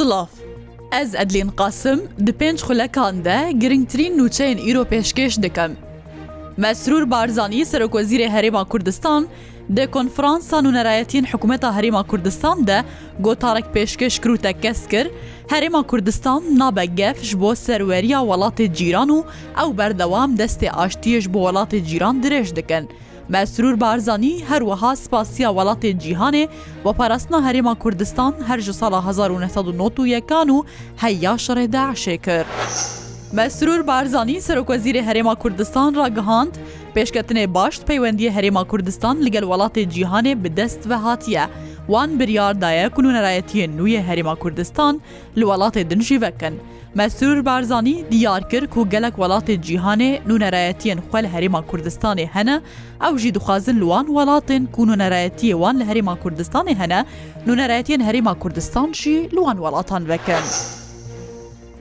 Silav. Ez Edlin qasim di pênc xulekan de giringtirîn nûçeyên îro pêşkêş dikim. Mesrûr Barzanî Serokozîrê Herêma Kurdistan, di konferansan û nerayetiyên Hikûmeta Herêma Kurdistan de gotarek pêşkeş kir û tekkes kir, Herêma Kurdistan nabe gef ji bo serweriya welatê cîran û ew berdewam destê aştiyê ji bo welatê cîran dirêj dikin. مەسرور بارزانی هەروەها سپاسیا وڵاتێ جیهانێ بۆ پاراستنا هەرێما کوردستان هەرج ساڵە 1991 و هەیە شڕێ داعشێ کرد. مەسرور بارزانی سەرۆکۆزیری هەرێما کوردستان ڕگەهاند پێشکەتنێ باشت پەیوەندی هەرێما کوردستان لەگەل وڵاتی جیهانێ بدەست بە هاتیە. وان بریاردایە کوونەرایەتیە نوێ هەرێما کوردستان لە وڵاتێ دنجی بەکەن. مەسرور بارزانانی دیار کرد و گەلک وڵاتی جیهانێ نونەرایەتیان خوێل هەرێما کوردستانی هەنە ئەو ژی دخوازن لوان وڵاتن کوونەرایەتی وان لە هەرێما کوردستانی هەنە نونەرایەتیان هەرێما کوردستانشی لوان وڵاتان بکەن.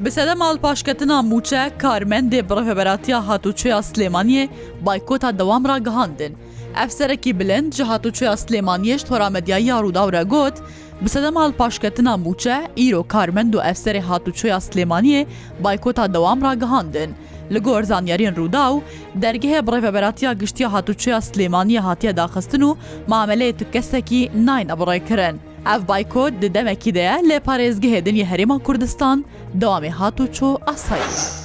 Bisede malpaşketina Muçe, Karmendê Birêveberatiya Hatûçeya Silêmaniye baykota dewam ra gihandin. ئەفسەرەکی بلند ji hatûçûya Silêmaniyê ji toramedyaî Yarûdawre got, bi sedem al paşketina bûçe îro karmend û efserê hatûçûya Silêmaniyê baykota dewam ra gihandin. Li gor zanyarên Rûdaw, dergehê birêveberatiya giştiya hatûçûya Silêmaniyê hatiye daxistin û mameleyê tu kesekî nayne birê kirin. Ev baykot di demekî de lê parêzgihê dinî Herêma Kurdistan dewamê hatûçû asayî.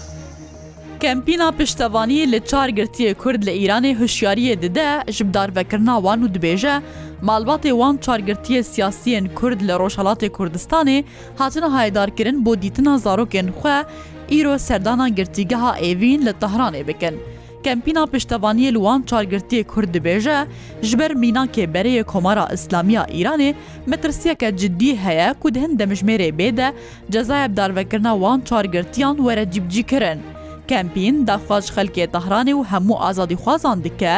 کەمپینا پشتەوانی لە چارگرتیە کورد لە ئیرانی هوشیاریە ددە ژبدارڤەکردنا وان و دبێژە مالباتێ وان چارگرتیە سیاسیین کورد لە ڕۆژهڵاتی کوردستانی هاتنە هایدارکردن بۆ دیتنا زارۆکێن خوێ ئیرۆ سەردانا گرتیگەها ئێڤین لە تەهرانێ بکەن. کەمپینا پشتەوانی لوان چارگرتی کورد دبێژە ژبەر میناکێ بەرەیە کۆمارا ئیسلامیا ئیرانێ مەترسیەکە جددی هەیە کود هەند دەمژمێرێ بێدە جەزایە بدارڤەکردنا وان چارگرتیان وەرە جیبجیکردن. کەمپین داخواش خەلکێ تەهرانێ و هەموو ئازادی خوازان دکە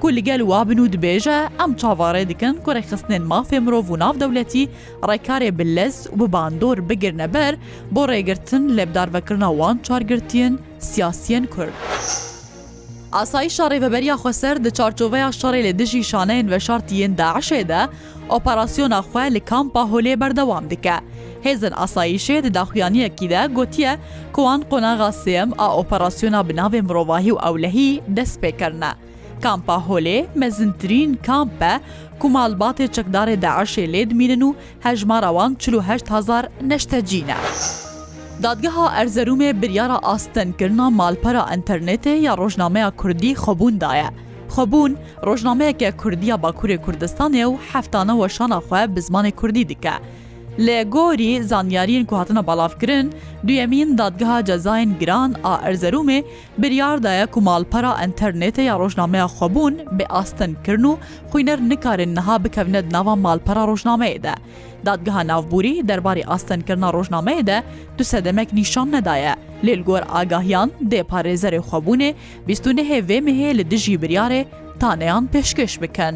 کو لەگەل وابن و دبێژە ئەم چاوەڕێ دکن کوڕێخستنێن مافێ مرۆڤ و ناودەولەتی ڕێکارێ بلەس و بباندۆر بگرنەبەر بۆ ڕێگرتن لەبدارڤەکردناوان چارگرتیان سیاسیان کورد. ئاسایی شارێ بەبەریا خۆسەر دە چارچۆڤەیە شارێ لە دژی شانەیەن بە شارتیەن داعشێدا ئۆپەراسسیۆنا خوێ لە کامپا هۆلێ بەردەوام دکە. هێزن ئاساییشێ دەداخویانیەکیدا گوتیە کوان قۆناغا سێم ئا ئۆپەراسسیۆنا بناوێ مرۆڤاهی و ئەولەهی دەست پێکردە. کامپا هۆلێ مەزنترین کامپە کومالباتێ چەکدارێ داعشێ لێدمینن و هەژماراوان 4هزار نەشتەجینە. دادگەها ئەرزەرومێ بریارە ئاستنکردنا مالپەرە ئەتەرنێتێ یا ڕۆژنامەیە کوردی خۆبووندایە. خۆبوون ڕۆژنامەیەکە کوردیا باکووری کوردستانێ و هەفتانە وەشانە خوێ بزمانی کوردی دیکە. لێ گۆری زانیارین کوهاتنە بەڵافکردن دویەمین دادگەها جەزاین گران ئا ئەرزەرومێ بریاردایە کومالپەرا ئەتەرنێتە یا ڕۆژنامەیە خۆبوون بێ ئاستنکردن و خوینەر نکارن نەها بکەونێت ناوە مالپەرا ڕۆژنامەیەدا. دادگەها ناوبووری دەرباری ئاستنکردنا ڕۆژنامەیەدا دو سەدەمێک نیشان نەدایە لێلگۆر ئاگاهیان دێپارێزەرێ خۆبوونێ بیستونەهێ وێمەهەیە لە دژی بریارێ تانەیان پێشکەش بکەن.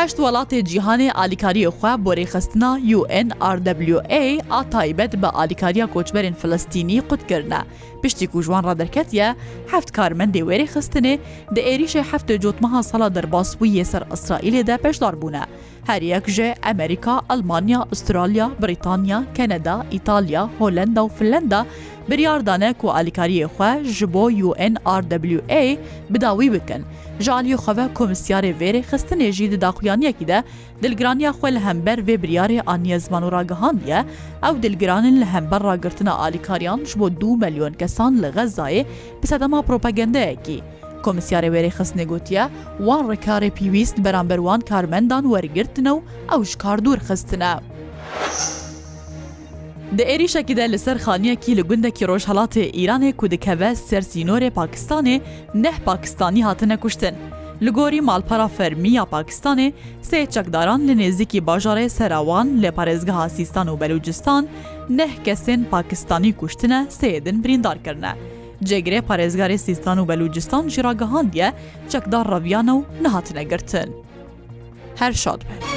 هەشت وڵاتی جیهانێ ئالیکاریە خوا بۆ ڕێخستنا UNRWA ئاتایبەت بە ئالیکاریا کۆچبەرین فلستینی قوتکردە. پشتی کوژوان ڕدەکەتە هەفت کارمەندی وێری خستنێ دە ئێریشە هەفتە جوتمەها سەڵا دەرباس بوویە سەر ئیسرائیلێدا پێشدار بوونە. هەریەکژێ ئەمریکا، ئەلمانیا، ئوسترالیا، بریتانیا، کەنەدا، ئیتالیا، هۆلندا و فلندا بریاردانە کو ئالیکاریە خوێ ji بۆ UNRWA بداوی bikin. Ji aliyê xeve komisyarê vêrê xistinê jî di daxuyaniyekî de dilgiraniya xwe li hember vê biryarê aniye zman ragihandiye, ew dilgiranin li hember ragirtina alîkariyan ji bo du milyon kesan li xezayê bi sedema propagandayekî. Komisyarê wêrê xistnê gotiye wan rekarê pîwîst beramberwan karmendan wergirtine û ew ji kar dûr xistine. Di êrîşekî de li ser xaniyekî li gundekî Rojhelatê Îranê ku dikeve sersînorê Pakistanê neh Pakistanî hatine kuştin. Li gorî malpara fermiya Pakistanê sê çekdaran li nêzikî bajarê serawan lê parêzgeha Sîstan û Belûcistan neh kesên Pakistanî kuştine sêdin birîndar kirine. Cêgirê parêzgarê Sîstan û Belûcistan jiragihandiye çekdar raviyana û nehatine girtin. Her şad be.